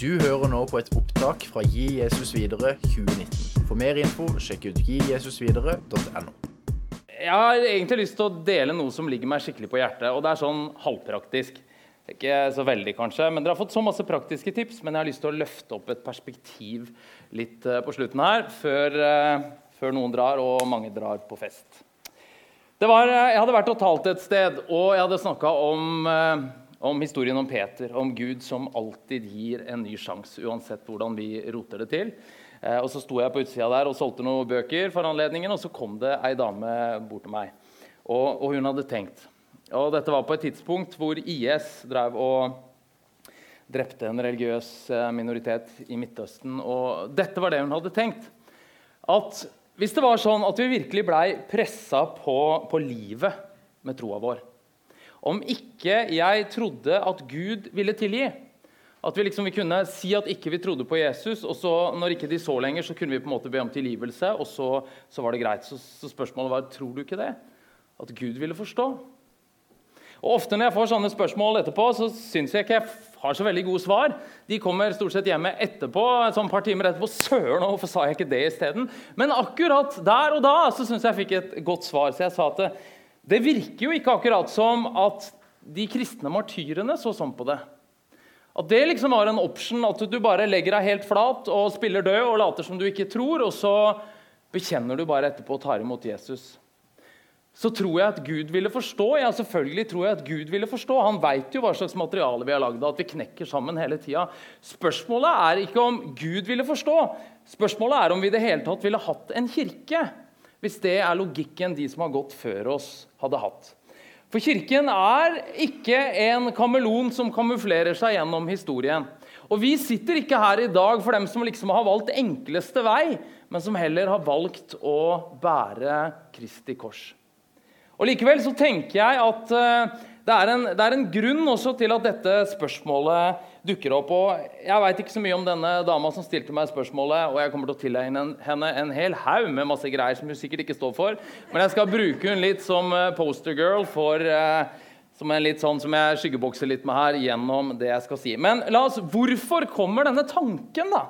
Du hører nå på et opptak fra Gi Jesus videre 2019. For mer info, sjekk ut gijesusvidere.no. Jeg har egentlig lyst til å dele noe som ligger meg skikkelig på hjertet. og det er sånn halvpraktisk. Ikke så veldig, kanskje, men Dere har fått så masse praktiske tips, men jeg har lyst til å løfte opp et perspektiv litt eh, på slutten her, før, eh, før noen drar og mange drar på fest. Var, eh, jeg hadde vært og talt et sted, og jeg hadde snakka om om historien om Peter, om Gud som alltid gir en ny sjanse, uansett hvordan vi roter det til. Eh, og Så sto jeg på utsida der og solgte noen bøker for anledningen, og så kom det ei dame bort til meg. Og, og, hun hadde tenkt. Og Dette var på et tidspunkt hvor IS drev og drepte en religiøs eh, minoritet i Midtøsten. Og dette var det hun hadde tenkt. At hvis det var sånn at vi virkelig blei pressa på, på livet med troa vår om ikke jeg trodde at Gud ville tilgi. At vi liksom vi kunne si at ikke vi trodde på Jesus, og så når ikke de så lenger, så kunne vi på en måte be om tilgivelse, og så, så var det greit. Så, så, spørsmålet var tror du ikke det? At Gud ville forstå? Og Ofte når jeg får sånne spørsmål etterpå, så syns jeg ikke jeg har så veldig gode svar. De kommer stort sett hjemme etterpå, sånn et par timer etterpå. Søren, hvorfor sa jeg ikke det isteden? Men akkurat der og da så syns jeg jeg fikk et godt svar. Så jeg sa at det virker jo ikke akkurat som at de kristne martyrene så sånn på det. At det liksom var en option, at du bare legger deg helt flat og spiller død og later som du ikke tror, og så bekjenner du bare etterpå og tar imot Jesus. Så tror jeg at Gud ville forstå. Ja, selvfølgelig tror jeg at Gud ville forstå. Han veit jo hva slags materiale vi har lagd, at vi knekker sammen hele tida. Spørsmålet er ikke om Gud ville forstå. Spørsmålet er om vi i det hele tatt ville hatt en kirke hvis det er logikken de som har gått før oss, hadde hatt. For Kirken er ikke en kameleon som kamuflerer seg gjennom historien. Og Vi sitter ikke her i dag for dem som liksom har valgt enkleste vei, men som heller har valgt å bære Kristi kors. Og Likevel så tenker jeg at eh, det er, en, det er en grunn også til at dette spørsmålet dukker opp. og Jeg veit ikke så mye om denne dama som stilte meg spørsmålet, og jeg kommer til å tilegne henne en hel haug med masse greier som hun sikkert ikke står for, men jeg skal bruke hun litt som eh, postergirl for eh, som en litt sånn som jeg skyggebokser litt med her gjennom det jeg skal si. Men la oss, hvorfor kommer denne tanken da?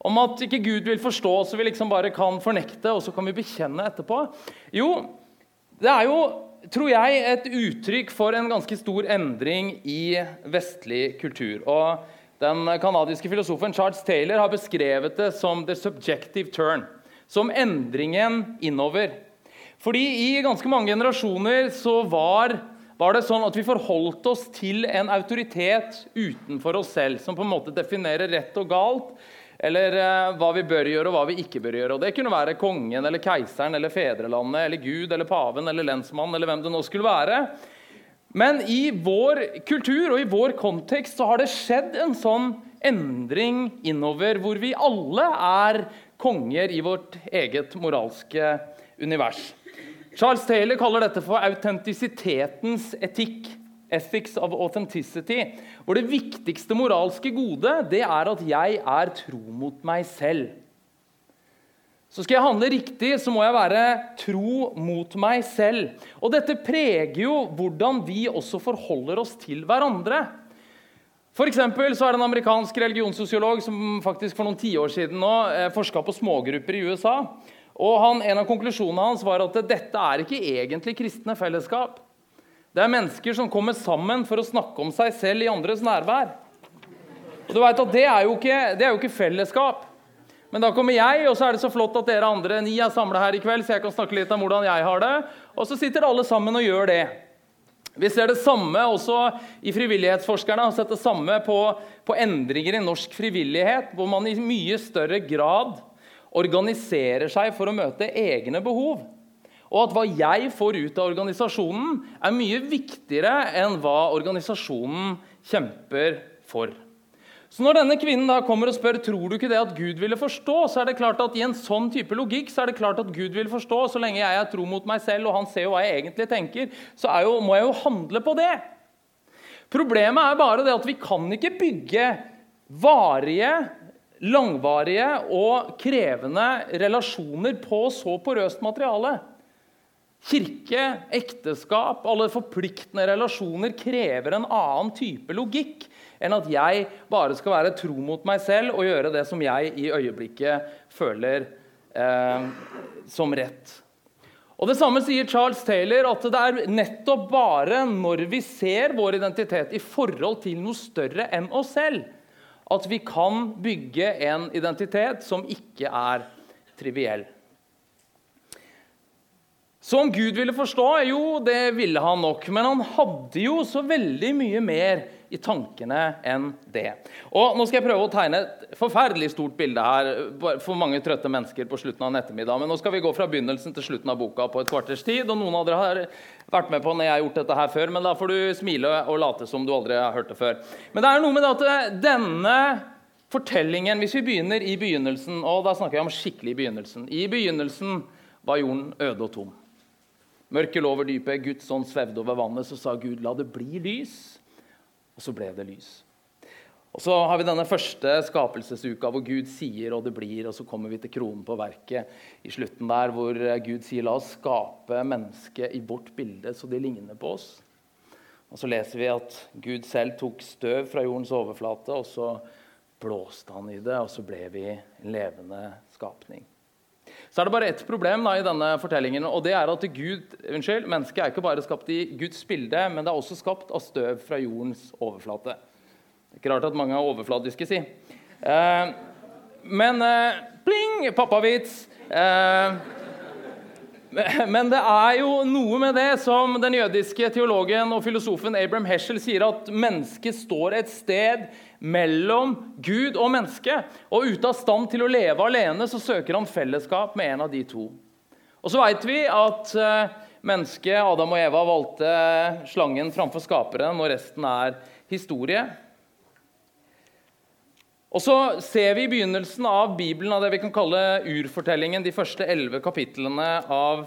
om at ikke Gud vil forstå, så vi liksom bare kan fornekte, og så kan vi bekjenne etterpå? Jo, det er jo tror jeg, et uttrykk for en ganske stor endring i vestlig kultur. Og den canadiske filosofen Charles Taylor har beskrevet det som 'the subjective turn'. Som endringen innover. Fordi i ganske mange generasjoner så var, var det sånn at vi forholdt oss til en autoritet utenfor oss selv, som på en måte definerer rett og galt eller eh, hva vi bør gjøre og hva vi ikke bør gjøre. Og Det kunne være kongen eller keiseren eller fedrelandet eller Gud eller paven eller lensmannen eller hvem det nå skulle være. Men i vår kultur og i vår kontekst så har det skjedd en sånn endring innover, hvor vi alle er konger i vårt eget moralske univers. Charles Taylor kaller dette for autentisitetens etikk ethics of authenticity, hvor det viktigste moralske gode det er at jeg er tro mot meg selv. Så skal jeg handle riktig, så må jeg være tro mot meg selv. Og dette preger jo hvordan vi også forholder oss til hverandre. For så er det En amerikansk religionssosiolog som faktisk for noen tiår siden nå eh, forska på smågrupper i USA. Og han, En av konklusjonene hans var at dette er ikke egentlig kristne fellesskap. Det er mennesker som kommer sammen for å snakke om seg selv i andres nærvær. Og du vet at Det er jo ikke, det er jo ikke fellesskap. Men da kommer jeg, og så er det så flott at dere andre ni er samla her i kveld, så jeg kan snakke litt om hvordan jeg har det. Og så sitter alle sammen og gjør det. Vi ser det samme også i Frivillighetsforskerne har sett det samme på, på endringer i norsk frivillighet, hvor man i mye større grad organiserer seg for å møte egne behov. Og at hva jeg får ut av organisasjonen, er mye viktigere enn hva organisasjonen kjemper for. Så Når denne kvinnen da kommer og spør tror du ikke det at Gud ville forstå, så er det klart at i en sånn type logikk så er det klart at Gud vil forstå. Så lenge jeg er tro mot meg selv, og han ser jo hva jeg egentlig tenker, så jo, må jeg jo handle på det. Problemet er bare det at vi kan ikke bygge varige, langvarige og krevende relasjoner på så porøst materiale. Kirke, ekteskap, alle forpliktende relasjoner krever en annen type logikk enn at jeg bare skal være tro mot meg selv og gjøre det som jeg i øyeblikket føler eh, som rett. Og Det samme sier Charles Taylor, at det er nettopp bare når vi ser vår identitet i forhold til noe større enn oss selv, at vi kan bygge en identitet som ikke er triviell. Så om Gud ville forstå? Jo, det ville han nok. Men han hadde jo så veldig mye mer i tankene enn det. Og Nå skal jeg prøve å tegne et forferdelig stort bilde her for mange trøtte mennesker på slutten av en ettermiddag. Men nå skal vi gå fra begynnelsen til slutten av boka på et kvarters tid. Og noen av dere har vært med på når jeg har gjort dette her før, men da får du smile og late som du aldri har hørt det før. Men det er noe med at denne fortellingen Hvis vi begynner i begynnelsen, og da snakker jeg om skikkelig begynnelsen I begynnelsen var jorden øde og tom. Mørket lå over dypet, Guds ånd svevde over vannet. Så sa Gud, la det bli lys. Og så ble det lys. Og Så har vi denne første skapelsesuka hvor Gud sier 'og det blir', og så kommer vi til kronen på verket i slutten der hvor Gud sier 'la oss skape mennesket i vårt bilde så de ligner på oss'. Og Så leser vi at Gud selv tok støv fra jordens overflate, og så blåste han i det, og så ble vi en levende skapning. Så er det bare ett problem da, i denne fortellingen, og det er at Gud, unnskyld, mennesket er ikke bare skapt i Guds bilde, men det er også skapt av støv fra jordens overflate. Det er ikke rart at mange er overfladiske, si. Eh, men eh, pling! Pappavits. Eh, men det er jo noe med det som den jødiske teologen og filosofen Abraham Heschel sier, at mennesket står et sted mellom Gud og mennesket. Og ute av stand til å leve alene så søker han fellesskap med en av de to. Og så veit vi at eh, mennesket, Adam og Eva, valgte slangen framfor skaperen, og resten er historie. Og så ser vi i begynnelsen av Bibelen, av det vi kan kalle urfortellingen, de første elleve kapitlene av,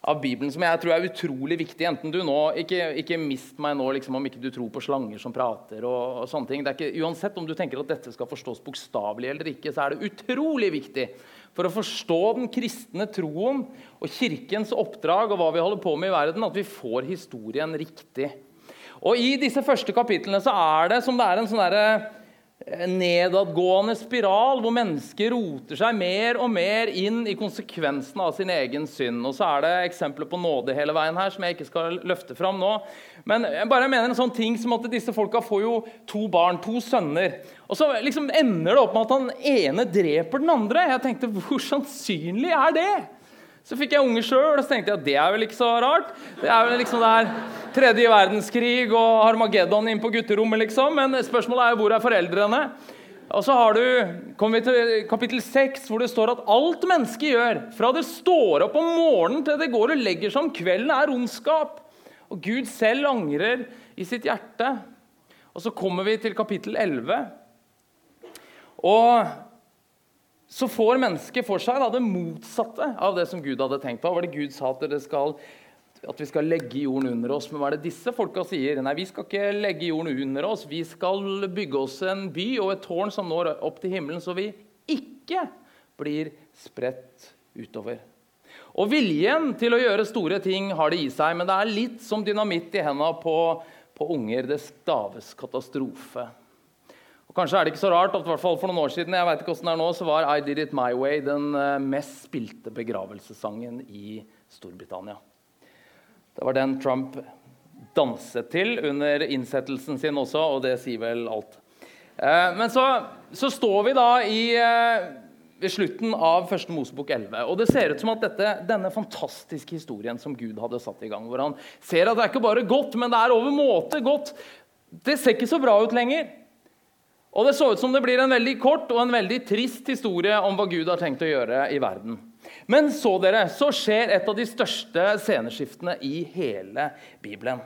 av, Bibelen, som jeg tror er utrolig viktig. Enten du nå, Ikke, ikke mist meg nå liksom, om ikke du tror på slanger som prater. og, og sånne ting. Ikke, uansett om du tenker at dette skal forstås bokstavelig eller ikke, så er det utrolig viktig for å forstå den kristne troen og kirkens oppdrag og hva vi holder på med i verden, at vi får historien riktig. Og I disse første kapitlene så er det som det er en sånn derre nedadgående spiral hvor mennesker roter seg mer og mer inn i konsekvensene av sin egen synd. Og så er det eksempler på nåde hele veien her som jeg ikke skal løfte fram nå. Men jeg bare mener en sånn ting som at disse folka får jo to barn, to sønner. Og så liksom ender det opp med at han ene dreper den andre. Jeg tenkte, Hvor sannsynlig er det? Så fikk jeg unge sjøl, og så tenkte jeg at det er vel ikke så rart. Det er vel liksom det her tredje verdenskrig og Harmageddon inn på gutterommet, liksom. Men spørsmålet er jo hvor er foreldrene? Og så har du, kommer vi til kapittel 6, hvor det står at alt mennesket gjør, fra det står opp om morgenen til det går og legger seg om kvelden, er ondskap. Og Gud selv angrer i sitt hjerte. Og så kommer vi til kapittel 11. Og så får mennesket for seg da, det motsatte av det som Gud hadde tenkt på. Hva var det Gud sa at, skal, at vi skal legge jorden under oss? Men hva er det disse folka sier? Nei, vi skal ikke legge jorden under oss. Vi skal bygge oss en by og et tårn som når opp til himmelen, så vi ikke blir spredt utover. Og viljen til å gjøre store ting har det i seg, men det er litt som dynamitt i hendene på, på unger. Det staves katastrofe. Og Kanskje er det ikke så rart at for noen år siden jeg vet ikke hvordan det er nå, så var I Did It My Way den eh, mest spilte begravelsessangen i Storbritannia. Det var den Trump danset til under innsettelsen sin også, og det sier vel alt. Eh, men så, så står vi da i, eh, ved slutten av første Mosebok 11. Og det ser ut som at dette, denne fantastiske historien som Gud hadde satt i gang, hvor han ser at det er ikke bare godt, men det er overmåte godt, det ser ikke så bra ut lenger. Og Det så ut som det blir en veldig kort og en veldig trist historie om hva Gud har tenkt å gjøre i verden. Men så dere, så skjer et av de største sceneskiftene i hele Bibelen.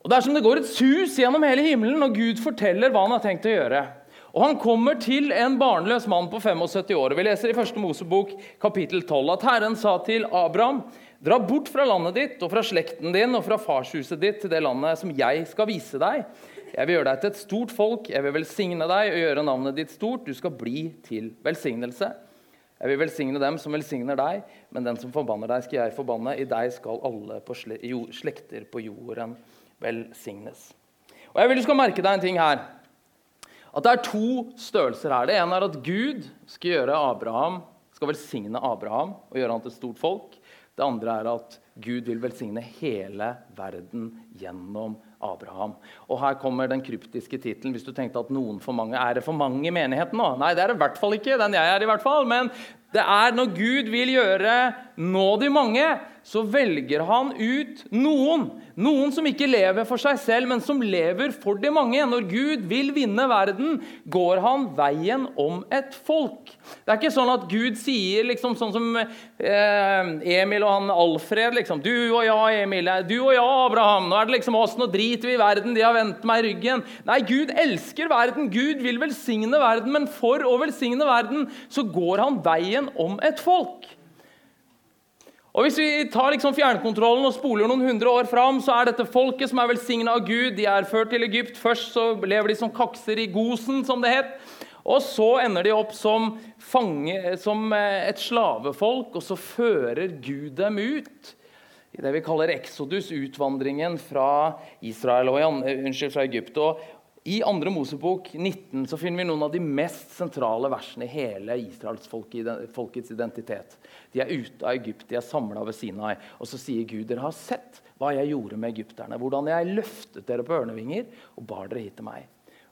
Og Det er som det går et sus gjennom hele himmelen når Gud forteller hva han har tenkt å gjøre. Og Han kommer til en barnløs mann på 75 år. Vi leser i 1. Mosebok kapittel 12 at Herren sa til Abraham.: Dra bort fra landet ditt og fra slekten din og fra farshuset ditt til det landet som jeg skal vise deg. Jeg vil gjøre deg til et stort folk, jeg vil velsigne deg og gjøre navnet ditt stort. Du skal bli til velsignelse. Jeg vil velsigne dem som velsigner deg, men den som forbanner deg, skal jeg forbanne. I deg skal alle på slekter på jorden velsignes. Og jeg vil du skal merke deg en ting her. At det er to størrelser her. Det ene er at Gud skal gjøre Abraham, skal velsigne Abraham og gjøre han til et stort folk. Det andre er at Gud vil velsigne hele verden gjennom Abraham. Og her kommer den kryptiske tittelen. Hvis du tenkte at noen for mange Er det for mange i menigheten nå? Nei, det er det i hvert fall ikke. Den jeg er i hvert fall. Men det er når Gud vil gjøre nå de mange, så velger han ut noen. Noen som ikke lever for seg selv, men som lever for de mange. Når Gud vil vinne verden, går han veien om et folk. Det er ikke sånn at Gud sier liksom sånn som eh, Emil og han Alfred liksom, Du og jeg, Emil. Du og jeg, Abraham. Nå er det liksom oss. Nå driter vi i verden. De har vendt meg ryggen. Nei, Gud elsker verden. Gud vil velsigne verden. Men for å velsigne verden så går han veien om et folk. Og Hvis vi tar liksom fjernkontrollen og spoler noen hundre år fram, så er dette folket som er velsigna av Gud. De er ført til Egypt. Først så lever de som kakser i Gosen, som det het. Og så ender de opp som, fange, som eh, et slavefolk, og så fører Gud dem ut i det vi kaller exodus, utvandringen fra Israel og, unnskyld, fra Egypt. Og I 2. Mosebok 19 så finner vi noen av de mest sentrale versene i hele israelsfolkets identitet. De er ute av Egypt, de er samla ved Sinai. Og så sier Gud, dere har sett hva jeg gjorde med egypterne. Hvordan jeg løftet dere på ørnevinger og bar dere hit til meg.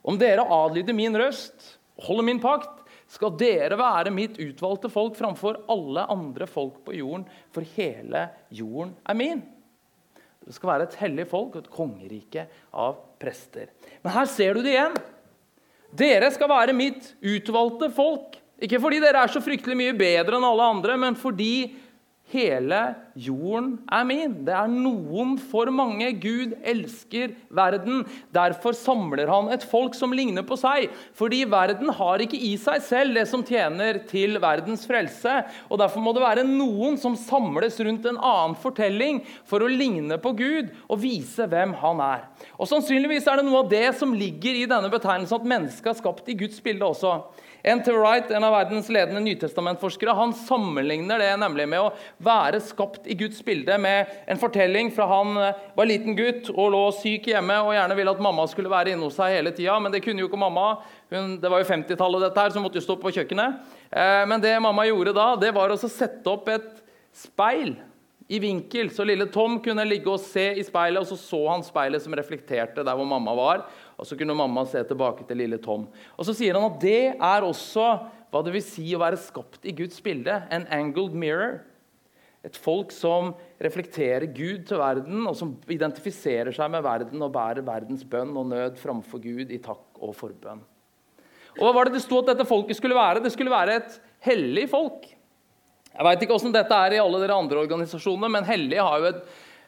Om dere adlyder min røst, holder min pakt, skal dere være mitt utvalgte folk framfor alle andre folk på jorden, for hele jorden er min. Det skal være et hellig folk og et kongerike av prester. Men her ser du det igjen. Dere skal være mitt utvalgte folk. Ikke fordi dere er så fryktelig mye bedre enn alle andre, men fordi Hele jorden er min. Det er noen for mange. Gud elsker verden. Derfor samler han et folk som ligner på seg. Fordi verden har ikke i seg selv det som tjener til verdens frelse. Og Derfor må det være noen som samles rundt en annen fortelling for å ligne på Gud og vise hvem han er. Og Sannsynligvis er det noe av det som ligger i denne betegnelsen at mennesket er skapt i Guds bilde også. N.T. Wright, en av verdens ledende nytestamentforskere, han sammenligner det nemlig med å være skapt i Guds bilde med en fortelling fra han eh, var liten gutt og lå syk hjemme og gjerne ville at mamma skulle være inne hos seg hele tida, men det kunne jo ikke mamma. Hun, det var jo 50-tallet, dette her, så hun måtte jo stå på kjøkkenet. Eh, men det mamma gjorde da, det var å sette opp et speil i vinkel, så lille Tom kunne ligge og se i speilet, og så så han speilet som reflekterte der hvor mamma var. Og så kunne mamma se tilbake til lille Tom. Og så sier han at det er også hva det vil si å være skapt i Guds bilde. En angled mirror. Et folk som reflekterer Gud til verden, og som identifiserer seg med verden og bærer verdens bønn og nød framfor Gud i takk og forbønn. Og Hva var det det sto at dette folket skulle være? Det skulle være et hellig folk. Jeg veit ikke åssen dette er i alle dere andre organisasjoner, men hellig jo et,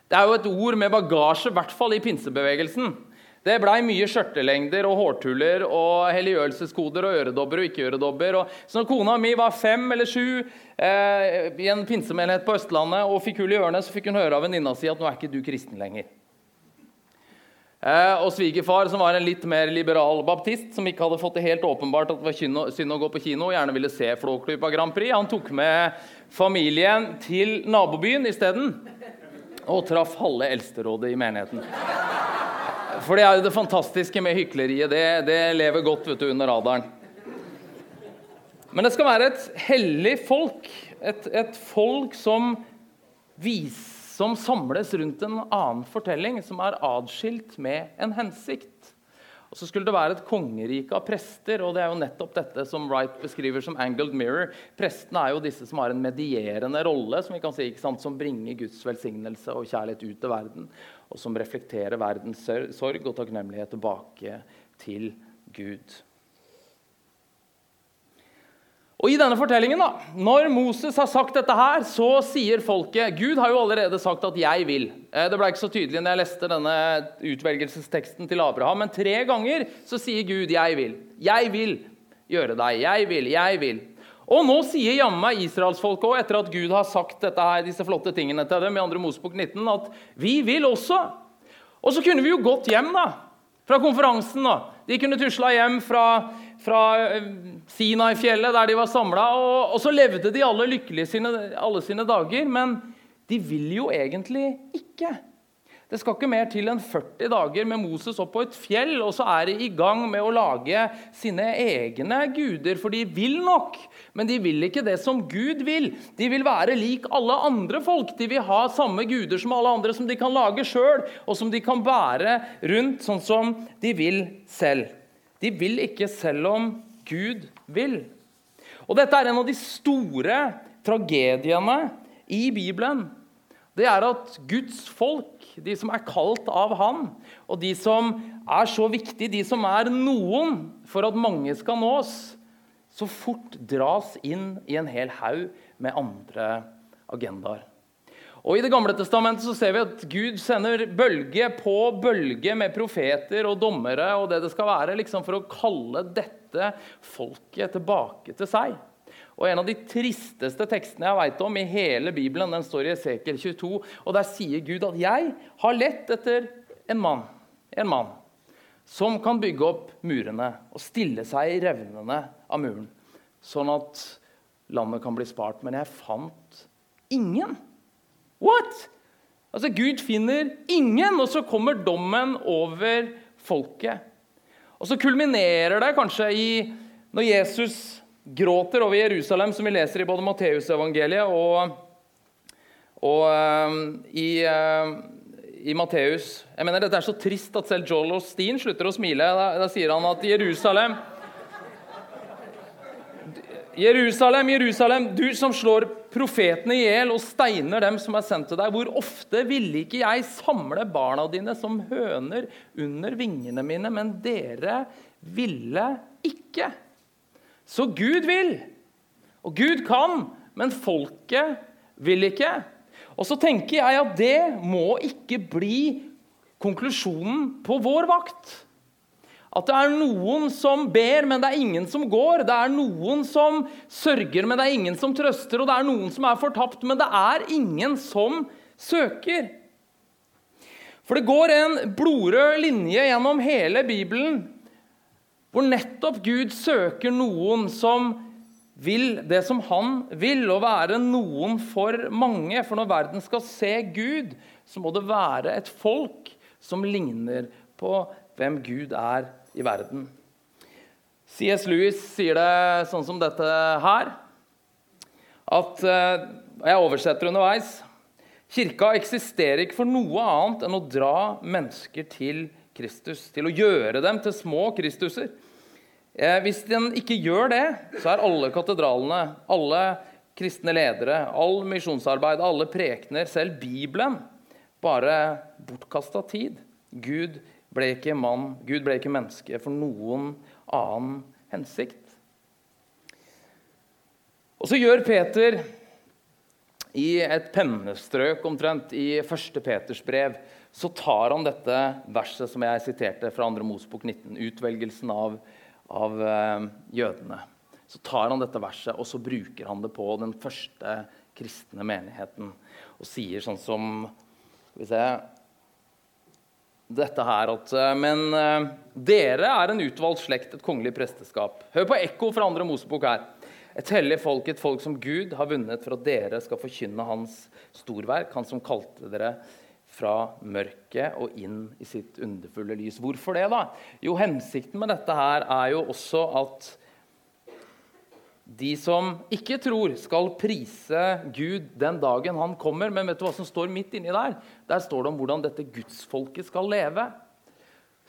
det er jo et ord med bagasje, i hvert fall i pinsebevegelsen. Det blei mye skjørtelengder og hårtuller og helliggjørelseskoder og øredobber og ikke-øredobber. Så når kona mi var fem eller sju eh, i en pinsemenighet på Østlandet og fikk hull i ørene, så fikk hun høre av venninna si at nå er ikke du kristen lenger. Eh, og svigerfar, som var en litt mer liberal baptist, som ikke hadde fått det helt åpenbart at det var synd å gå på kino og gjerne ville se Flåklypa Grand Prix, han tok med familien til nabobyen isteden. Og traff halve eldsterådet i menigheten. For det er jo det fantastiske med hykleriet. Det, det lever godt du, under radaren. Men det skal være et hellig folk. Et, et folk som, vis, som samles rundt en annen fortelling, som er adskilt med en hensikt. Og så skulle det være et kongerike av prester, og det er jo nettopp dette som Wright beskriver som angled mirror. Prestene er jo disse som har en medierende rolle, som vi kan si, som bringer Guds velsignelse og kjærlighet ut til verden og som reflekterer verdens sorg og takknemlighet tilbake til Gud. Og i denne fortellingen, da, Når Moses har sagt dette, her, så sier folket Gud har jo allerede sagt at 'jeg vil'. Eh, det ble ikke så tydelig når jeg leste denne utvelgelsesteksten til Abraham, men tre ganger så sier Gud 'jeg vil'. 'Jeg vil gjøre deg'. 'Jeg vil', 'jeg vil'. Og nå sier jammen meg israelsfolket òg, etter at Gud har sagt her, disse flotte tingene til dem, i 2. Mosebok 19, at vi vil også. Og så kunne vi jo gått hjem da, fra konferansen. da. De kunne tusla hjem fra, fra eh, Sinai-fjellet, der de var samla, og, og, så levde de alle lykkelige sine, alle sine dager. Men de vil jo egentlig ikke. Det skal ikke mer til enn 40 dager med Moses opp på et fjell, og så er de i gang med å lage sine egne guder, for de vil nok. Men de vil ikke det som Gud vil. De vil være lik alle andre folk. De vil ha samme guder som alle andre, som de kan lage sjøl, og som de kan bære rundt sånn som de vil selv. De vil ikke selv om Gud vil. Og dette er en av de store tragediene i Bibelen. Det er at Guds folk de som er kalt av Han, og de som er så viktige, de som er noen for at mange skal nås, så fort dras inn i en hel haug med andre agendaer. Og I Det gamle testamentet så ser vi at Gud sender bølge på bølge med profeter og dommere og det det skal være, liksom for å kalle dette folket tilbake til seg. Og En av de tristeste tekstene jeg vet om i hele Bibelen, den står i Esekiel 22. og Der sier Gud at 'jeg har lett etter en mann, en mann som kan bygge opp murene og stille seg i revnene av muren, sånn at landet kan bli spart. Men jeg fant ingen. What? Altså, Gud finner ingen, og så kommer dommen over folket. Og så kulminerer det kanskje i når Jesus gråter over Jerusalem, som vi leser i både Matteusevangeliet og, og uh, i, uh, i Matteus. Jeg mener, Dette er så trist at selv Joel Osteen slutter å smile. Da, da sier han at Jerusalem Jerusalem, Jerusalem, du som slår profetene i hjel og steiner dem som er sendt til deg. Hvor ofte ville ikke jeg samle barna dine som høner under vingene mine, men dere ville ikke. Så Gud vil, og Gud kan, men folket vil ikke. Og så tenker jeg at det må ikke bli konklusjonen på vår vakt. At det er noen som ber, men det er ingen som går. Det er noen som sørger, men det er ingen som trøster. Og det er noen som er fortapt, men det er ingen som søker. For det går en blodrød linje gjennom hele Bibelen hvor nettopp Gud søker noen som vil det som han vil, og være noen for mange. For når verden skal se Gud, så må det være et folk som ligner på hvem Gud er i verden. C.S. Lewis sier det sånn som dette her. At, eh, Jeg oversetter underveis. Kirka eksisterer ikke for noe annet enn å dra mennesker til Kristus, til å gjøre dem til små Kristuser. Eh, hvis den ikke gjør det, så er alle katedralene, alle kristne ledere, all misjonsarbeid, alle prekener, selv Bibelen, bare bortkasta tid. Gud ble ikke mann, Gud ble ikke menneske for noen annen hensikt. Og så gjør Peter i et pennestrøk omtrent i 1. Peters brev så tar han dette verset som jeg siterte fra 2. Mosebok 19, utvelgelsen av, av uh, jødene. Så tar han dette verset og så bruker han det på den første kristne menigheten. Og sier sånn som Skal vi se Dette her at eh, Men uh, dere er en utvalgt slekt, et kongelig presteskap. Hør på ekko fra 2. Mosebok her. Et hellig folk, et folk som Gud har vunnet for at dere skal forkynne hans storverk, han som kalte dere fra mørket og inn i sitt underfulle lys. Hvorfor det, da? Jo, hensikten med dette her er jo også at de som ikke tror, skal prise Gud den dagen han kommer. Men vet du hva som står midt inni der? Der står det om hvordan dette gudsfolket skal leve.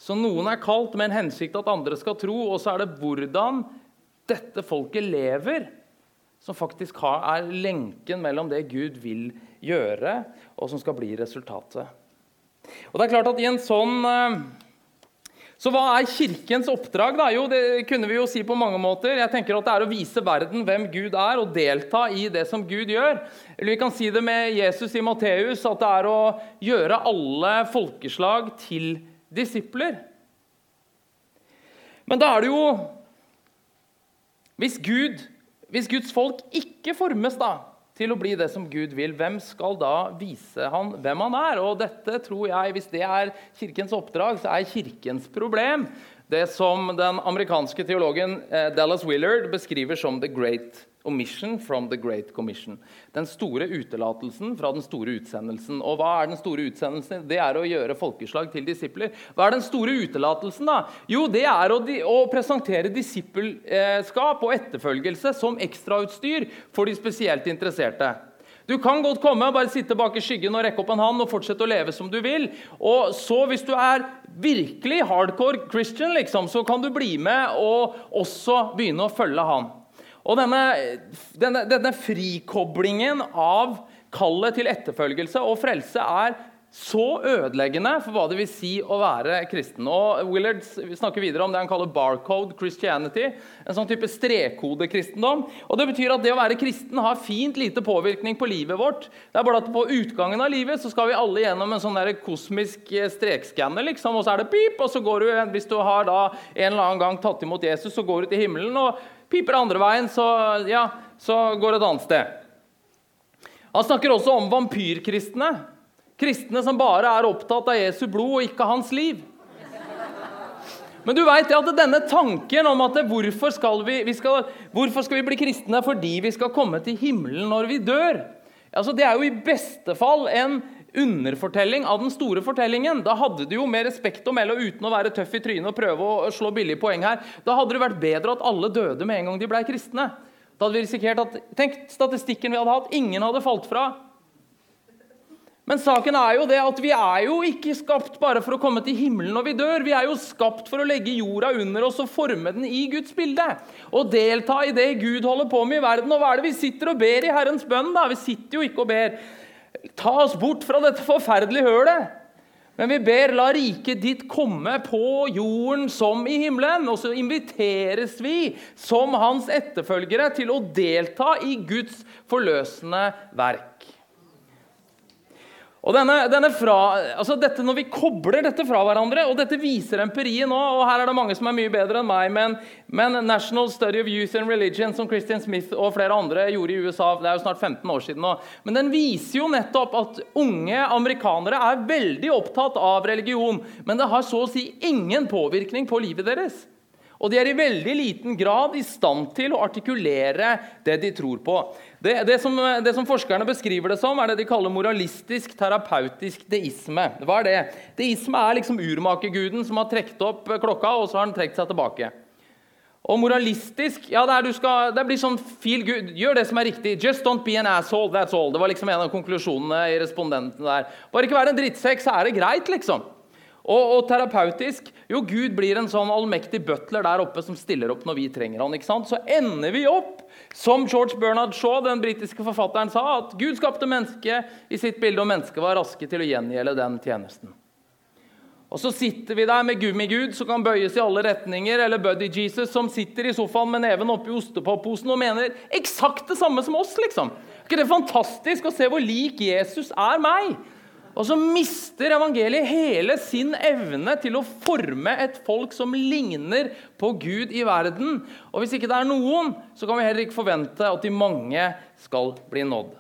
Så noen er kalt med en hensikt at andre skal tro, og så er det hvordan dette folket lever, som faktisk er lenken mellom det Gud vil gjøre, og som skal bli resultatet. Og det er klart at i en sånn eh, så hva er Kirkens oppdrag? da? Jo, Det kunne vi jo si på mange måter. Jeg tenker at Det er å vise verden hvem Gud er, og delta i det som Gud gjør. Eller vi kan si det med Jesus i Matteus, at det er å gjøre alle folkeslag til disipler. Men da er det jo Hvis Gud hvis Guds folk ikke formes da, til å bli det som Gud vil, hvem skal da vise han hvem han er? Og dette tror jeg, Hvis det er Kirkens oppdrag, så er Kirkens problem det som den amerikanske teologen eh, Dallas Willard beskriver som the great Omission from the Great Commission. Den store utelatelsen fra den store utsendelsen. Og hva er den store utsendelsen? Det er å gjøre folkeslag til disipler. Hva er den store utelatelsen, da? Jo, det er å, å presentere disippelskap og etterfølgelse som ekstrautstyr for de spesielt interesserte. Du kan godt komme, bare sitte bak i skyggen og rekke opp en hånd og fortsette å leve som du vil. Og så, hvis du er virkelig hardcore Christian, liksom, så kan du bli med og også begynne å følge han. Og denne, denne, denne frikoblingen av kallet til etterfølgelse og frelse er så ødeleggende for hva det vil si å være kristen. Og Willard snakker videre om det han kaller barcode Christianity. En sånn type strekkodekristendom. Og Det betyr at det å være kristen har fint lite påvirkning på livet vårt. Det er bare at På utgangen av livet så skal vi alle gjennom en sånn kosmisk eh, strekskanner. Liksom, og så er det pip, og så går du, hvis du har da en eller annen gang tatt imot Jesus, så går du til himmelen. og Piper andre veien, så, ja, så går det et annet sted. Han snakker også om vampyrkristne. Kristne som bare er opptatt av Jesu blod og ikke hans liv. Men du vet at denne tanken om at hvorfor skal, vi, vi skal, hvorfor skal vi bli kristne fordi vi skal komme til himmelen når vi dør? Altså, det er jo i beste fall en underfortelling av den store fortellingen. Da hadde du jo med respekt å melde, uten å være tøff i trynet og prøve å slå billige poeng her, da hadde det vært bedre at alle døde med en gang de ble kristne. Da hadde vi risikert at, Tenk statistikken vi hadde hatt. Ingen hadde falt fra. Men saken er jo det at vi er jo ikke skapt bare for å komme til himmelen når vi dør. Vi er jo skapt for å legge jorda under oss og forme den i Guds bilde. Og delta i det Gud holder på med i verden. Og hva er det vi sitter og ber i Herrens bønn? da? Vi sitter jo ikke og ber Ta oss bort fra dette forferdelige hølet. Men vi ber, la riket ditt komme på jorden som i himmelen. Og så inviteres vi som hans etterfølgere til å delta i Guds forløsende verk. Og denne, denne fra, altså dette, Når vi kobler dette fra hverandre, og dette viser empirien nå og Her er det mange som er mye bedre enn meg, men, men, National Study of Youth and Religion, som Christian Smith og flere andre gjorde i USA Det er jo snart 15 år siden nå. Men den viser jo nettopp at unge amerikanere er veldig opptatt av religion. Men det har så å si ingen påvirkning på livet deres. Og de er i veldig liten grad i stand til å artikulere det de tror på. Det, det, som, det, som, forskerne beskriver det som, er det de kaller moralistisk terapeutisk deisme. Hva er det? Deisme er liksom urmakerguden som har trukket opp klokka, og så har han trukket seg tilbake. Og moralistisk ja, det, skal, det, blir sånn feel good. Gjør det som er riktig. Just don't be an asshole. That's all. Det var liksom en av konklusjonene i respondenten der. Bare ikke være en drittsekk, så er det greit, liksom. Og, og, terapeutisk Jo, Gud blir en sånn allmektig butler der oppe som stiller opp når vi trenger han, ikke sant? Så ender vi opp som George Bernard Shaw, den britiske forfatteren, sa, at Gud skapte mennesket i sitt bilde, og mennesket var raske til å gjengjelde den tjenesten. Og Så sitter vi der med Gummigud som kan bøyes i alle retninger, eller Buddy Jesus som sitter i sofaen med neven oppi ostepopposen og mener eksakt det samme som oss. liksom. Er ikke det fantastisk å se hvor lik Jesus er meg? Og så mister evangeliet hele sin evne til å forme et folk som ligner på Gud i verden. Og hvis ikke det er noen, så kan vi heller ikke forvente at de mange skal bli nådd.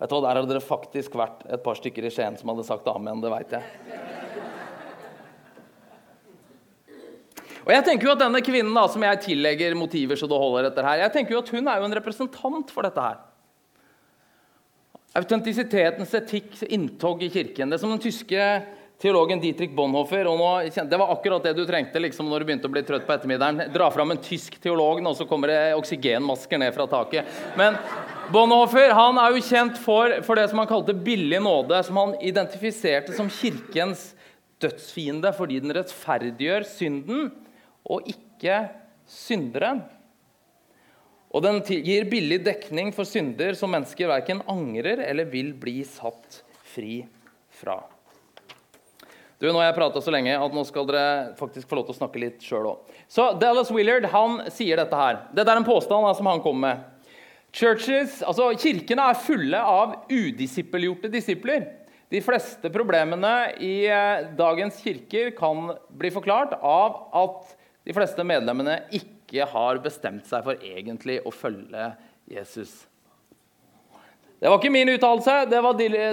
Vet du hva, Der hadde det faktisk vært et par stykker i Skien som hadde sagt amen. Det veit jeg. Og jeg tenker jo at Denne kvinnen da, som jeg tillegger motiver så det holder etter her, jeg tenker jo at hun er jo en representant for dette her. Autentisitetens etikk, inntog i kirken. Det som den tyske teologen Dietrich Bonhoeffer og nå, Det var akkurat det du trengte liksom, når du begynte å bli trøtt på ettermiddagen. Dra fram en tysk teolog, og så kommer det oksygenmasker ned fra taket. Men Bonhoeffer han er jo kjent for, for det som han kalte billig nåde, som han identifiserte som kirkens dødsfiende fordi den rettferdiggjør synden og ikke synderen. Og den gir billig dekning for synder som mennesker verken angrer eller vil bli satt fri fra. Du, Nå har jeg prata så lenge at nå skal dere faktisk få lov til å snakke litt sjøl òg. Så Dallas Willard han sier dette her. Dette er en påstand som han kommer med. Churches, altså Kirkene er fulle av udisippelgjorte disipler. De fleste problemene i eh, dagens kirker kan bli forklart av at de fleste medlemmene ikke har bestemt seg for egentlig å følge Jesus. Det var ikke min uttalelse, det,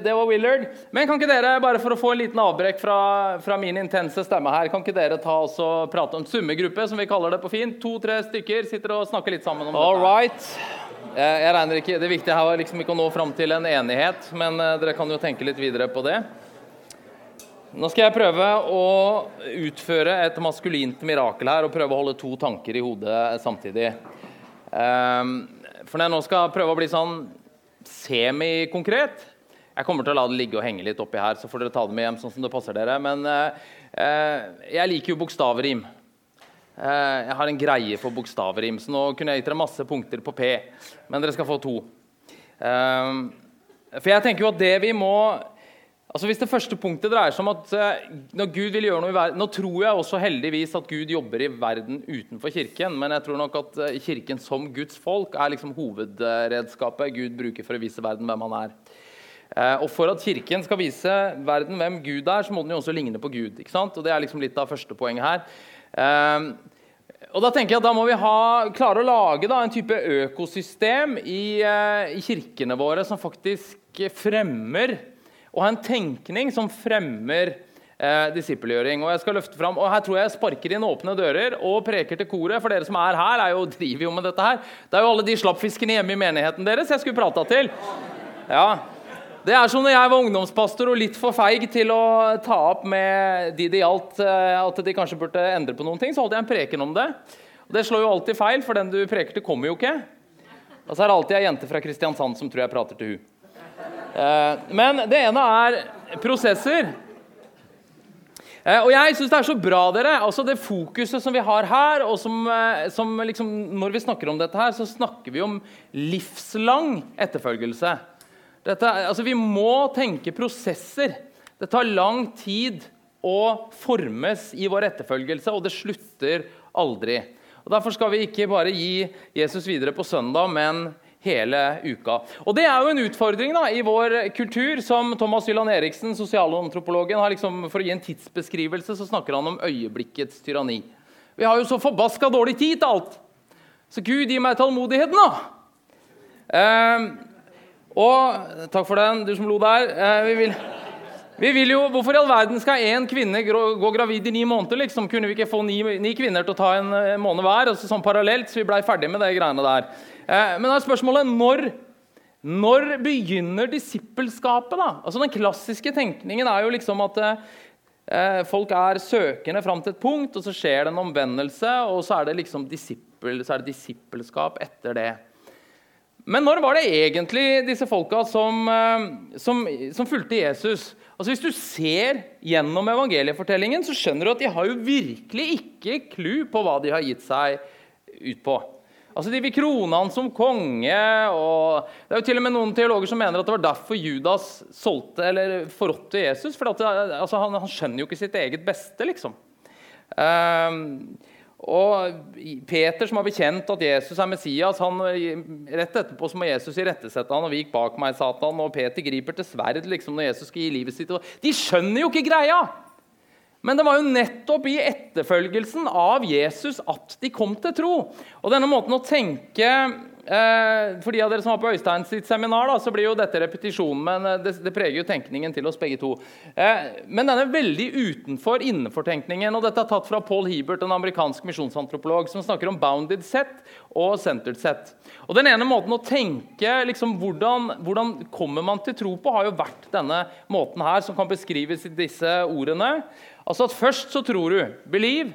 det, var Willard. Men kan ikke dere, bare for å få en liten avbrekk fra, fra min intense stemme her, kan ikke dere ta oss og prate om summegruppe, som vi kaller det på fint? To-tre stykker sitter og snakker litt sammen om All dette. right. Jeg, regner ikke, Det viktige her var liksom ikke å nå fram til en enighet, men uh, dere kan jo tenke litt videre på det. Nå skal jeg prøve å utføre et maskulint mirakel her og prøve å holde to tanker i hodet samtidig. Um, for når jeg nå skal prøve å bli sånn semikonkret Jeg kommer til å la det ligge og henge litt oppi her, så får dere ta det med hjem sånn som det passer dere. Men uh, jeg liker jo bokstavrim. Uh, jeg har en greie for bokstavrim, så nå kunne jeg gitt dere masse punkter på P. Men dere skal få to. Uh, for jeg tenker jo at det vi må Altså Hvis det første punktet dreier seg om at uh, når Gud vil gjøre noe i verden Nå tror jeg også heldigvis at Gud jobber i verden utenfor kirken, men jeg tror nok at uh, kirken som Guds folk er liksom hovedredskapet Gud bruker for å vise verden hvem han er. Uh, og For at kirken skal vise verden hvem Gud er, så må den jo også ligne på Gud. ikke sant? Og Det er liksom litt av første poenget her. og Da tenker jeg at da må vi ha, klare å lage da, en type økosystem i, i kirkene våre som faktisk fremmer og ha en tenkning som fremmer eh, disippelgjøring. Og jeg skal løfte frem, og Her tror jeg jeg sparker inn åpne dører og preker til koret. For dere som er her, er jo, driver jo med dette her. Det er jo alle de slappfiskene hjemme i menigheten deres jeg skulle prata til. Ja, det er som når jeg var ungdomspastor og litt for feig til å ta opp med de det gjaldt eh, at de kanskje burde endre på noen ting, så holdt jeg en preken om det. Og Det slår jo alltid feil, for den du preker til, kommer jo ikke. Og så er det alltid ei jente fra Kristiansand som tror jeg prater til hun. Eh, men det ene er prosesser. Eh, og jeg syns det er så bra, dere. altså Det fokuset som vi har her, og som, eh, som liksom, Når vi snakker om dette her, så snakker vi om livslang etterfølgelse. Dette, altså Vi må tenke prosesser. Det tar lang tid å formes i vår etterfølgelse, og det slutter aldri. Og Derfor skal vi ikke bare gi Jesus videre på søndag, men hele uka. Og Det er jo en utfordring da, i vår kultur, som Thomas Hylland Eriksen, sosialantropologen, har liksom, For å gi en tidsbeskrivelse så snakker han om øyeblikkets tyranni. Vi har jo så forbaska dårlig tid til alt. Så Gud, gi meg tålmodigheten, da! Eh, og Takk for den, du som lo der. Eh, vi vil... Vi vil jo, Hvorfor i all verden skal én kvinne gå gravid i ni måneder? liksom? Kunne vi ikke få ni, ni kvinner til å ta en eh, måned hver? altså sånn parallelt, så vi blei ferdig med de greiene der. Eh, men da er spørsmålet når, når begynner disippelskapet? da? Altså Den klassiske tenkningen er jo liksom at eh, folk er søkende fram til et punkt, og så skjer det en omvendelse, og så er det liksom disippel, disippelskap etter det. Men når var det egentlig disse folka som, eh, som, som fulgte Jesus? Altså Hvis du ser gjennom evangeliefortellingen, så skjønner du at de har jo virkelig ikke clou på hva de har gitt seg ut på. Altså De vil krone han som konge. og Det er jo til og med noen teologer som mener at det var derfor Judas solgte eller forrådte Jesus. For altså, han, han, skjønner jo ikke sitt eget beste, liksom. Um, og Peter, som har bekjent at Jesus er Messias, han, rett etterpå så må Jesus irettesette han, og vik bak meg, Satan. Og Peter griper til sverd liksom, når Jesus skal gi livet sitt. De skjønner jo ikke greia! Men det var jo nettopp i etterfølgelsen av Jesus at de kom til tro. Og denne måten å tenke Eh, for de av dere som var på Øystein sitt seminar, så blir jo dette repetisjonen, men eh, det, preger jo tenkningen til oss begge to. Eh, men den er veldig utenfor innenfor-tenkningen. og Dette er tatt fra Paul Hebert, en amerikansk misjonsantropolog, som snakker om bounded set og centered set. Og Den ene måten å tenke liksom, hvordan, hvordan kommer man til tro på, har jo vært denne måten her, som kan beskrives i disse ordene. Altså at Først så tror du. Believe.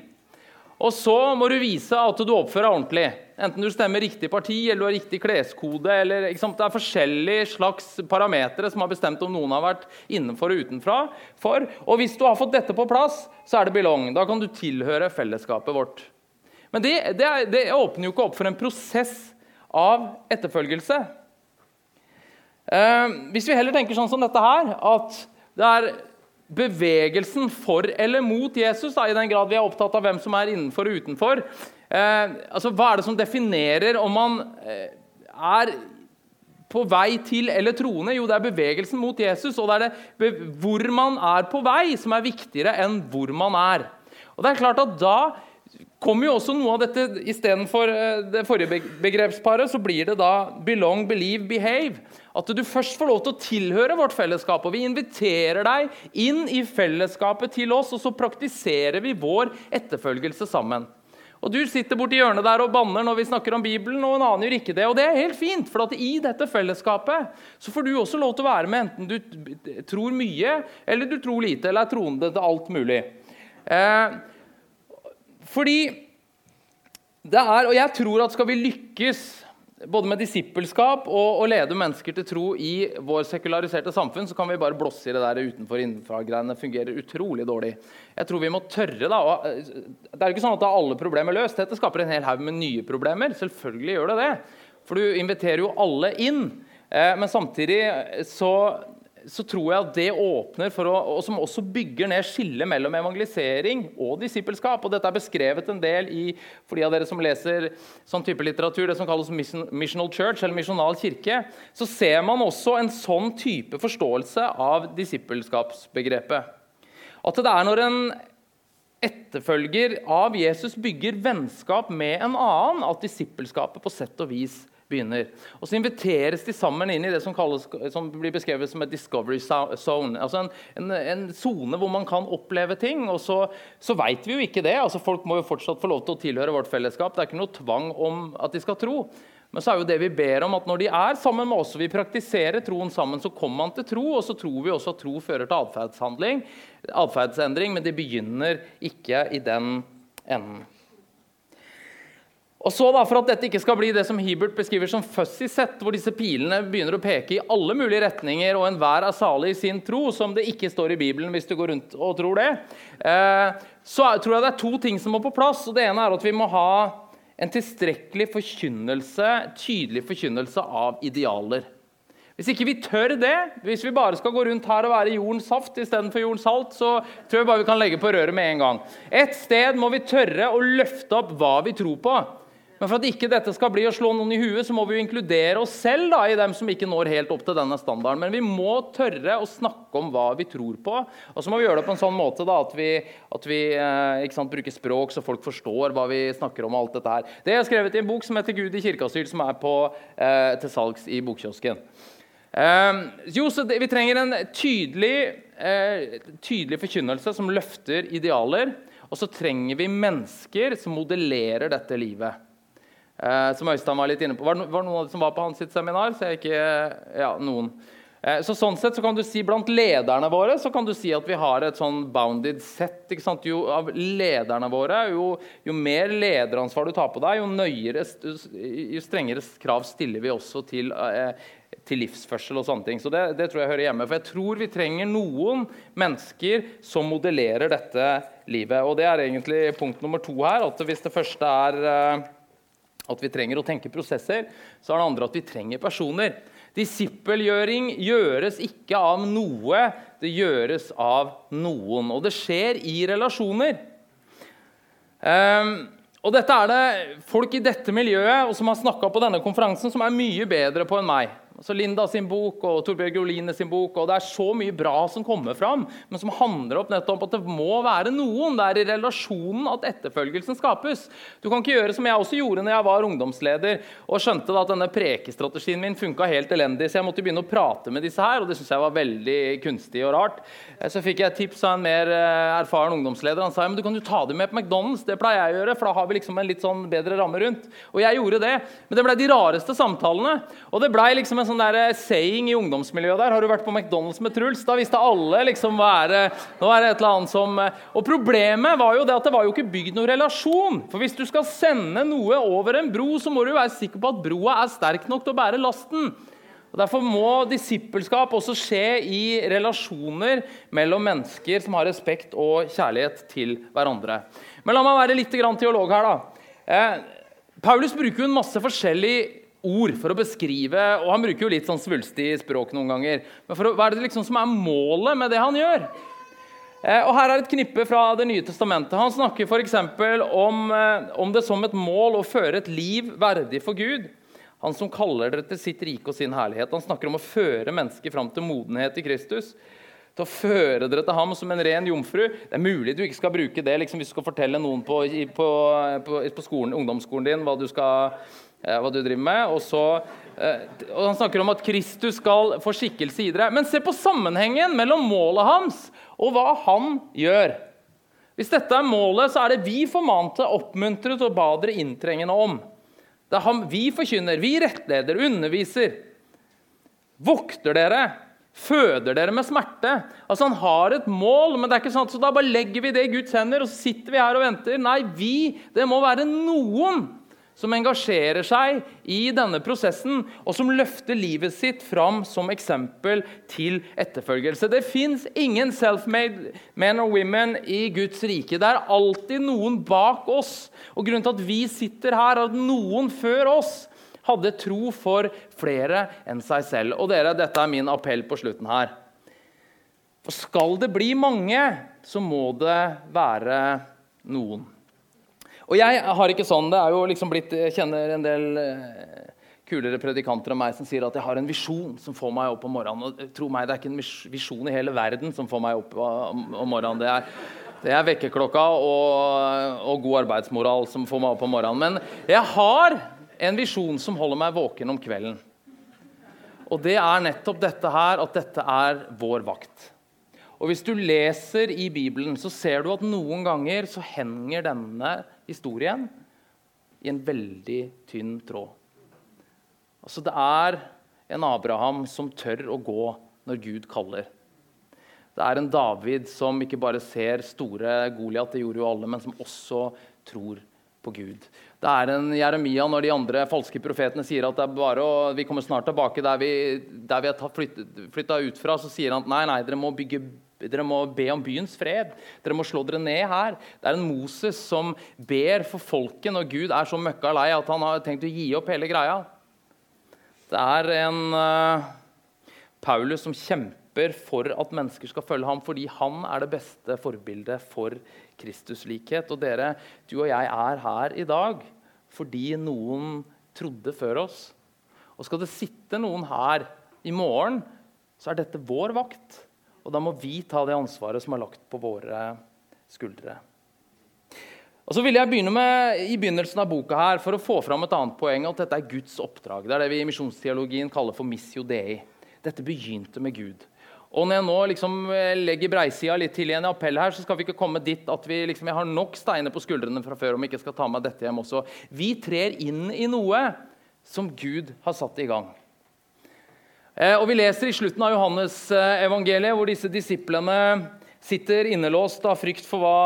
Og så må du vise at du oppfører deg ordentlig. Enten du stemmer riktig parti eller du har riktig kleskode. Eller, det er forskjellige slags parametere som har bestemt om noen har vært innenfor og utenfra. For. Og hvis du har fått dette på plass, så er det belong. Da kan du tilhøre fellesskapet vårt. Men det, det, det åpner jo ikke opp for en prosess av etterfølgelse. Eh, hvis vi heller tenker sånn som dette her, at det er bevegelsen for eller mot Jesus, da, i den grad vi er opptatt av hvem som er innenfor og utenfor. Eh, altså, hva er det som definerer om man eh, er på vei til eller troende? Jo, det er bevegelsen mot Jesus. Og det er det hvor man er på vei, som er viktigere enn hvor man er. Og det er klart at da kommer jo også noe av dette Istedenfor eh, det forrige begrepsparet så blir det da 'belong, believe, behave'. At du først får lov til å tilhøre vårt fellesskap. Og vi inviterer deg inn i fellesskapet til oss, og så praktiserer vi vår etterfølgelse sammen. Og Du sitter borti hjørnet der og banner når vi snakker om Bibelen, og en annen gjør ikke det. Og det er helt fint, for at i dette fellesskapet så får du også lov til å være med, enten du tror mye eller du tror lite, eller er troende til alt mulig. Eh, fordi det er, Og jeg tror at skal vi lykkes både med disippelskap og å lede mennesker til tro i vår sekulariserte samfunn, så kan vi bare blåse i det der utenfor-innenfra-greiene. fungerer utrolig dårlig. Jeg tror vi må tørre da, eh, Det er jo ikke sånn at da alle problemer er løst. Dette skaper en hel haug med nye problemer. Selvfølgelig gjør det det. For du inviterer jo alle inn. Eh, men samtidig så så tror jeg at det åpner for å, og som også bygger ned skillet mellom evangelisering og disippelskap. og Dette er beskrevet en del i, for de av dere som leser sånn type litteratur, det som kalles missional church, eller misjonal kirke. Så ser man også en sånn type forståelse av disippelskapsbegrepet. At det er når en etterfølger av Jesus bygger vennskap med en annen, at disippelskapet på sett og vis begynner. Og Så inviteres de sammen inn i det som, kalles, som blir beskrevet som et discovery zone. Altså En sone hvor man kan oppleve ting. og Så, så veit vi jo ikke det. altså Folk må jo fortsatt få lov til å tilhøre vårt fellesskap. Det er ikke noe tvang om at de skal tro. Men så er jo det vi ber om at når de er sammen med oss og vi praktiserer troen sammen, så kommer man til tro, og så tror vi også at tro fører til atferdsendring, men det begynner ikke i den enden. Og så da, For at dette ikke skal bli det som Hebert beskriver som fussy sett, hvor disse pilene begynner å peke i alle mulige retninger, og enhver er salig i sin tro, som det ikke står i Bibelen hvis du går rundt og tror det, eh, så tror jeg det er to ting som må på plass. og Det ene er at vi må ha en tilstrekkelig forkynnelse, tydelig forkynnelse av idealer. Hvis ikke vi tør det, hvis vi bare skal gå rundt her og være jordens saft istedenfor jordens salt, så tror jeg bare vi kan legge på røret med en gang. Et sted må vi tørre å løfte opp hva vi tror på. Men for at ikke dette skal bli å slå noen i huet, så må vi jo inkludere oss selv da, i dem som ikke når helt opp til denne standarden. Men vi må tørre å snakke om hva vi tror på. Og så må vi gjøre det på en sånn måte da, at vi, at vi eh, sant, bruker språk så folk forstår hva vi snakker om. og alt dette her. Det er skrevet i en bok som heter 'Gud i kirkeasyl', som er på, eh, til salgs i bokkiosken. Eh, jo, så det, Vi trenger en tydelig, eh, tydelig forkynnelse som løfter idealer. Og så trenger vi mennesker som modellerer dette livet. Eh, som Øystein var litt inne på. Var det, var noen som var på hans sitt seminar? Så jeg ikke, ja, noen. Eh, så sånn sett så kan du si Blant lederne våre så kan du si at vi har et sånn bounded set. ikke sant? Jo, av lederne våre, jo, jo, mer lederansvar du tar på deg, jo, nøyere, jo strengere krav stiller vi også til, eh, til livsførsel og sånne ting. Så det, det, tror jeg hører hjemme. For jeg tror vi trenger noen mennesker som modellerer dette livet. Og det er egentlig punkt nummer to her. at Hvis det første er eh, at vi trenger å tenke prosesser, så er det andre at vi trenger personer. Disippelgjøring gjøres ikke av noe, det gjøres av noen. Og det skjer i relasjoner. Um, og dette er det folk i dette miljøet og som har snakka på denne konferansen, som er mye bedre på enn meg altså Linda sin bok og Torbjørg Oline sin bok. og Det er så mye bra som kommer fram, men som handler opp nettopp at det må være noen. Det er i relasjonen at etterfølgelsen skapes. Du kan ikke gjøre som jeg også gjorde når jeg var ungdomsleder og skjønte at denne prekestrategien min funka helt elendig, så jeg måtte begynne å prate med disse her, og det syns jeg var veldig kunstig og rart. Eh, så fikk jeg et tips av en mer eh, erfaren ungdomsleder. Han sa men du kan jo ta dem med på McDonald's. Det pleier jeg å gjøre, for da har vi liksom en litt sånn bedre ramme rundt. Og jeg gjorde det, men det ble de rareste samtalene. Og det ble liksom en sånn der eh, saying i ungdomsmiljøet der. Har du vært på McDonald's med Truls? Da visste alle liksom hva er det, nå er det et eller annet som eh, Og problemet var jo det at det var jo ikke bygd noen relasjon. For hvis du skal sende noe over en bro, så må du være sikker på at broa er sterk nok til å bære lasten. Og Derfor må disippelskap også skje i relasjoner mellom mennesker som har respekt og kjærlighet til hverandre. Men la meg være litt teolog her. da. Eh, Paulus bruker jo en masse forskjellig ord for å beskrive Og han bruker jo litt sånn svulstig språk noen ganger. Men å, hva er det liksom som er målet med det han gjør? Eh, og Her er et knippe fra Det nye testamentet. Han snakker f.eks. Om, eh, om det som et mål å føre et liv verdig for Gud. Han som kaller dere til sitt rike og sin herlighet. Han snakker om å føre mennesker fram til modenhet i Kristus. Til å føre dere til ham som en ren jomfru. Det er mulig du ikke skal bruke det liksom, hvis du skal fortelle noen på, på, på, på skolen, ungdomsskolen din hva du, skal, eh, hva du driver med. Og, så, eh, og Han snakker om at Kristus skal få skikkelse i dere. Men se på sammenhengen mellom målet hans og hva han gjør. Hvis dette er målet, så er det vi formante, oppmuntret og ba dere inntrengende om. Det er ham vi forkynner, vi rettleder, underviser. Vokter dere Føder dere med smerte? Altså Han har et mål, men det er ikke at så da bare legger vi det i Guds hender og så sitter vi her og venter. Nei, vi, det må være noen som engasjerer seg i denne prosessen, og som løfter livet sitt fram som eksempel til etterfølgelse. Det fins ingen self-made men or women i Guds rike. Det er alltid noen bak oss. Og Grunnen til at vi sitter her, er at noen før oss hadde tro for flere enn seg selv. Og dere, dette er min appell på slutten her. For skal det bli mange, så må det være noen. Og jeg har ikke sånn, det er jo liksom blitt, Jeg kjenner en del eh, kulere predikanter av meg som sier at jeg har en visjon som får meg opp om morgenen. Og tro meg, Det er ikke en visjon i hele verden som får meg opp om morgenen. Det er, det er vekkerklokka og, og god arbeidsmoral som får meg opp om morgenen. Men jeg har en visjon som holder meg våken om kvelden. Og det er nettopp dette her, at dette er vår vakt. Og Hvis du leser i Bibelen, så ser du at noen ganger så henger denne historien i en veldig tynn tråd. Altså Det er en Abraham som tør å gå når Gud kaller. Det er en David som ikke bare ser store Goliat, det gjorde jo alle, men som også tror på Gud. Det er en Jeremia når de andre falske profetene sier at det er bare å, vi kommer snart tilbake der vi, der vi er flytta ut fra, så sier han at nei, nei, dere må, bygge, dere må be om byens fred. Dere må slå dere ned her. Det er en Moses som ber for folket når Gud er så møkka lei at han har tenkt å gi opp hele greia. Det er en uh, Paulus som kjemper for at mennesker skal følge ham fordi han er det beste forbildet for Kristuslikhet. Og dere, du og jeg er her i dag fordi noen trodde før oss. Og skal det sitte noen her i morgen, så er dette vår vakt. Og da må vi ta det ansvaret som er lagt på våre skuldre. Og så vil jeg begynne med i begynnelsen av boka her, for å få fram et annet poeng. at Dette er Guds oppdrag. Det er det vi i misjonsteologien kaller for missio dei. Dette begynte med Gud. Og når jeg nå liksom eh, legger breisida litt til i en appell her, så skal vi ikke komme dit at vi liksom, jeg har nok steiner på skuldrene fra før om jeg ikke skal ta med dette hjem også. Vi trer inn i noe som Gud har satt i gang. Eh, og Vi leser i slutten av Johannes-evangeliet, hvor disse disiplene sitter innelåst av frykt for hva,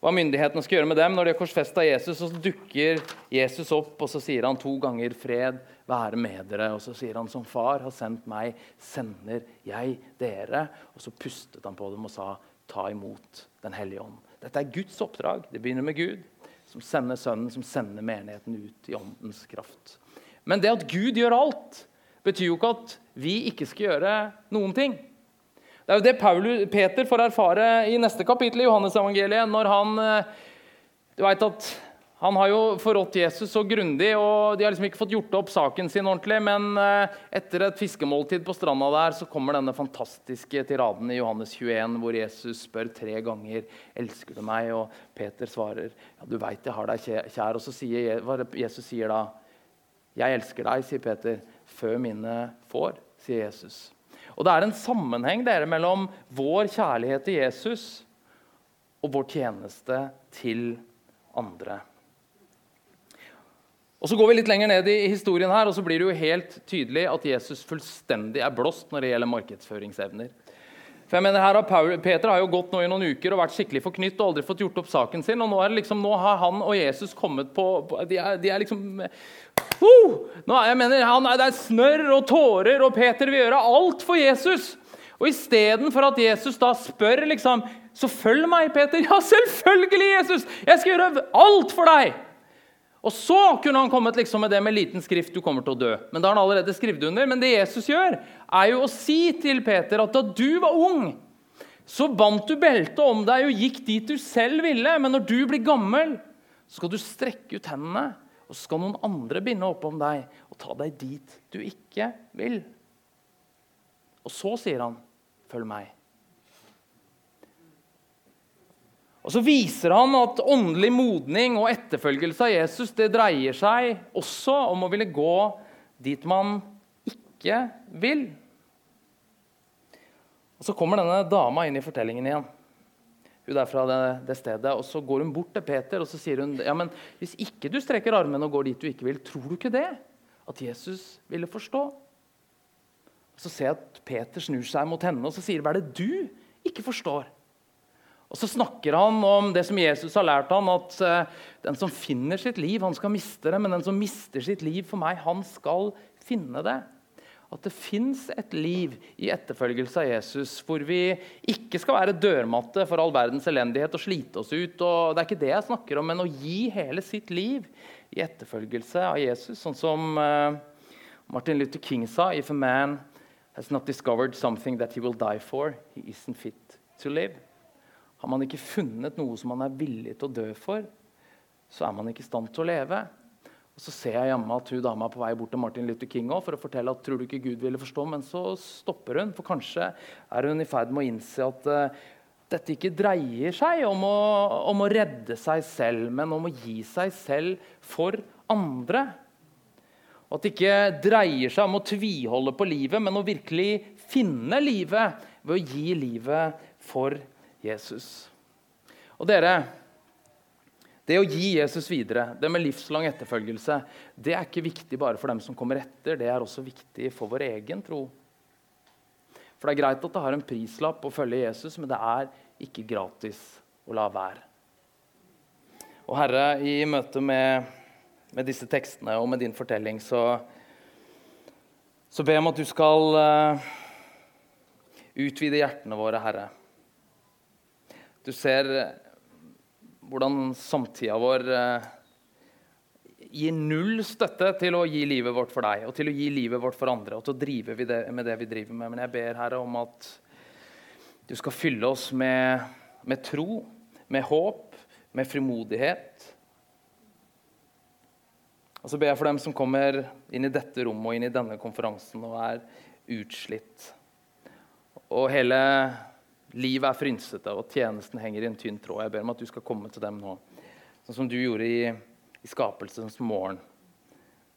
hva myndighetene skal gjøre med dem når de har korsfesta Jesus. Så dukker Jesus opp, og så sier han to ganger 'fred' være med dere. Og så sier han som far har sendt meg, sender jeg dere. Og så pustet han på dem og sa, ta imot Den hellige ånd. Dette er Guds oppdrag. Det begynner med Gud, som sender Sønnen, som sender menigheten ut i åndens kraft. Men det at Gud gjør alt, betyr jo ikke at vi ikke skal gjøre noen ting. Det er jo det Paulus, Peter får erfare i neste kapittel i Johannes-evangeliet, når han eh, du vet at han har jo forrådt Jesus så grundig, og de har liksom ikke fått gjort opp saken sin ordentlig. Men eh, etter et fiskemåltid på stranda der så kommer denne fantastiske tiraden i Johannes 21, hvor Jesus spør tre ganger elsker du meg, og Peter svarer ja, du veit jeg har deg kjær. Og så sier Jesus sier da jeg elsker deg, sier Peter, før mine får, sier Jesus. Og Det er en sammenheng dere, mellom vår kjærlighet til Jesus og vår tjeneste til andre. Og Så går vi litt lenger ned i historien her, og så blir det jo helt tydelig at Jesus fullstendig er blåst når det gjelder markedsføringsevner. For jeg mener her har Paul, Peter har jo gått nå i noen uker og vært skikkelig forknytt og aldri fått gjort opp saken sin. og Nå, liksom, nå har han og Jesus kommet på, på de, er, de, er, liksom uh, nå, jeg mener, han, Det er snørr og tårer, og Peter vil gjøre alt for Jesus. Og Istedenfor at Jesus da spør liksom, så følg meg, Peter. Ja, selvfølgelig, Jesus! Jeg skal gjøre alt for deg! Og så kunne han kommet liksom med det med liten skrift du kommer til å dø. Men da har han allerede skrevet under. Men det Jesus gjør, er jo å si til Peter at da du var ung, så bandt du beltet om deg og gikk dit du selv ville. Men når du blir gammel, så skal du strekke ut hendene, og så skal noen andre binde opp om deg og ta deg dit du ikke vil. Og så sier han, 'Følg meg'. Og Så viser han at åndelig modning og etterfølgelse av Jesus det dreier seg også om å ville gå dit man ikke vil. Og Så kommer denne dama inn i fortellingen igjen. Hun er fra det, det, stedet, og Så går hun bort til Peter og så sier hun, ja, men hvis ikke du strekker armene og går dit du ikke vil, tror du ikke det? At Jesus ville forstå? Og Så ser jeg at Peter snur seg mot henne og så sier hva er det du ikke forstår? Og Så snakker han om det som Jesus har lært ham, at uh, den som finner sitt liv, han skal miste det. Men den som mister sitt liv for meg, han skal finne det at det fins et liv i etterfølgelse av Jesus hvor vi ikke skal være dørmatte for all verdens elendighet og slite oss ut. og Det er ikke det jeg snakker om, men å gi hele sitt liv i etterfølgelse av Jesus. Sånn som uh, Martin Luther King sa If a man has not discovered something that he will die for, he isn't fit to live. Har man ikke funnet noe som man er villig til å dø for, så er man ikke i stand til å leve. Og Så ser jeg hjemme at hun dama er på vei bort til Martin Luther King også, for å fortelle at tror du ikke Gud ville forstå, men så stopper hun. For kanskje er hun i ferd med å innse at uh, dette ikke dreier seg om å, om å, redde seg selv, men om å gi seg selv for andre. Og at det ikke dreier seg om å tviholde på livet, men å virkelig finne livet ved å gi livet for Jesus. Og dere, det å gi Jesus videre, det med livslang etterfølgelse, det er ikke viktig bare for dem som kommer etter, det er også viktig for vår egen tro. For Det er greit at det har en prislapp å følge Jesus, men det er ikke gratis å la være. Og Herre, i møte med, med disse tekstene og med din fortelling, så, så ber jeg om at du skal uh, utvide hjertene våre, Herre. Du ser hvordan samtida vår eh, gir null støtte til å gi livet vårt for deg og til å gi livet vårt for andre. og til å drive med det vi driver med. Men jeg ber Herre om at du skal fylle oss med, med tro, med håp, med frimodighet. Og så ber jeg for dem som kommer inn i dette rommet og inn i denne konferansen og er utslitt. Og hele Livet er frynsete, og tjenesten henger i en tynn tråd. Jeg ber om at du skal komme til dem nå, sånn som du gjorde i, i skapelsens morgen.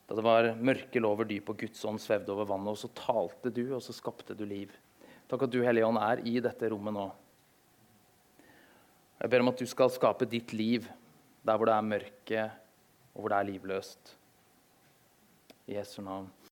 Da det var mørke lover dyp, og Guds ånd svevde over vannet. Og så talte du, og så skapte du liv. Takk at du, Hellige Ånd, er i dette rommet nå. Jeg ber om at du skal skape ditt liv der hvor det er mørke, og hvor det er livløst. I Jesu navn.